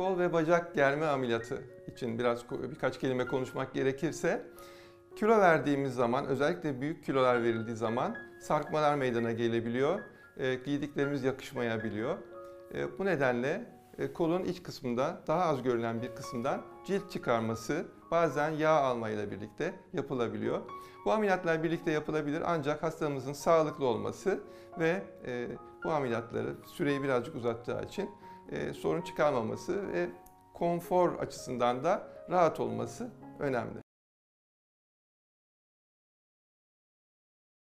Kol ve bacak germe ameliyatı için biraz birkaç kelime konuşmak gerekirse kilo verdiğimiz zaman özellikle büyük kilolar verildiği zaman sarkmalar meydana gelebiliyor. E, giydiklerimiz yakışmayabiliyor. E, bu nedenle e, kolun iç kısmında daha az görülen bir kısımdan cilt çıkarması bazen yağ almayla birlikte yapılabiliyor. Bu ameliyatlar birlikte yapılabilir ancak hastamızın sağlıklı olması ve e, bu ameliyatları süreyi birazcık uzatacağı için e, sorun çıkarmaması ve konfor açısından da rahat olması önemli.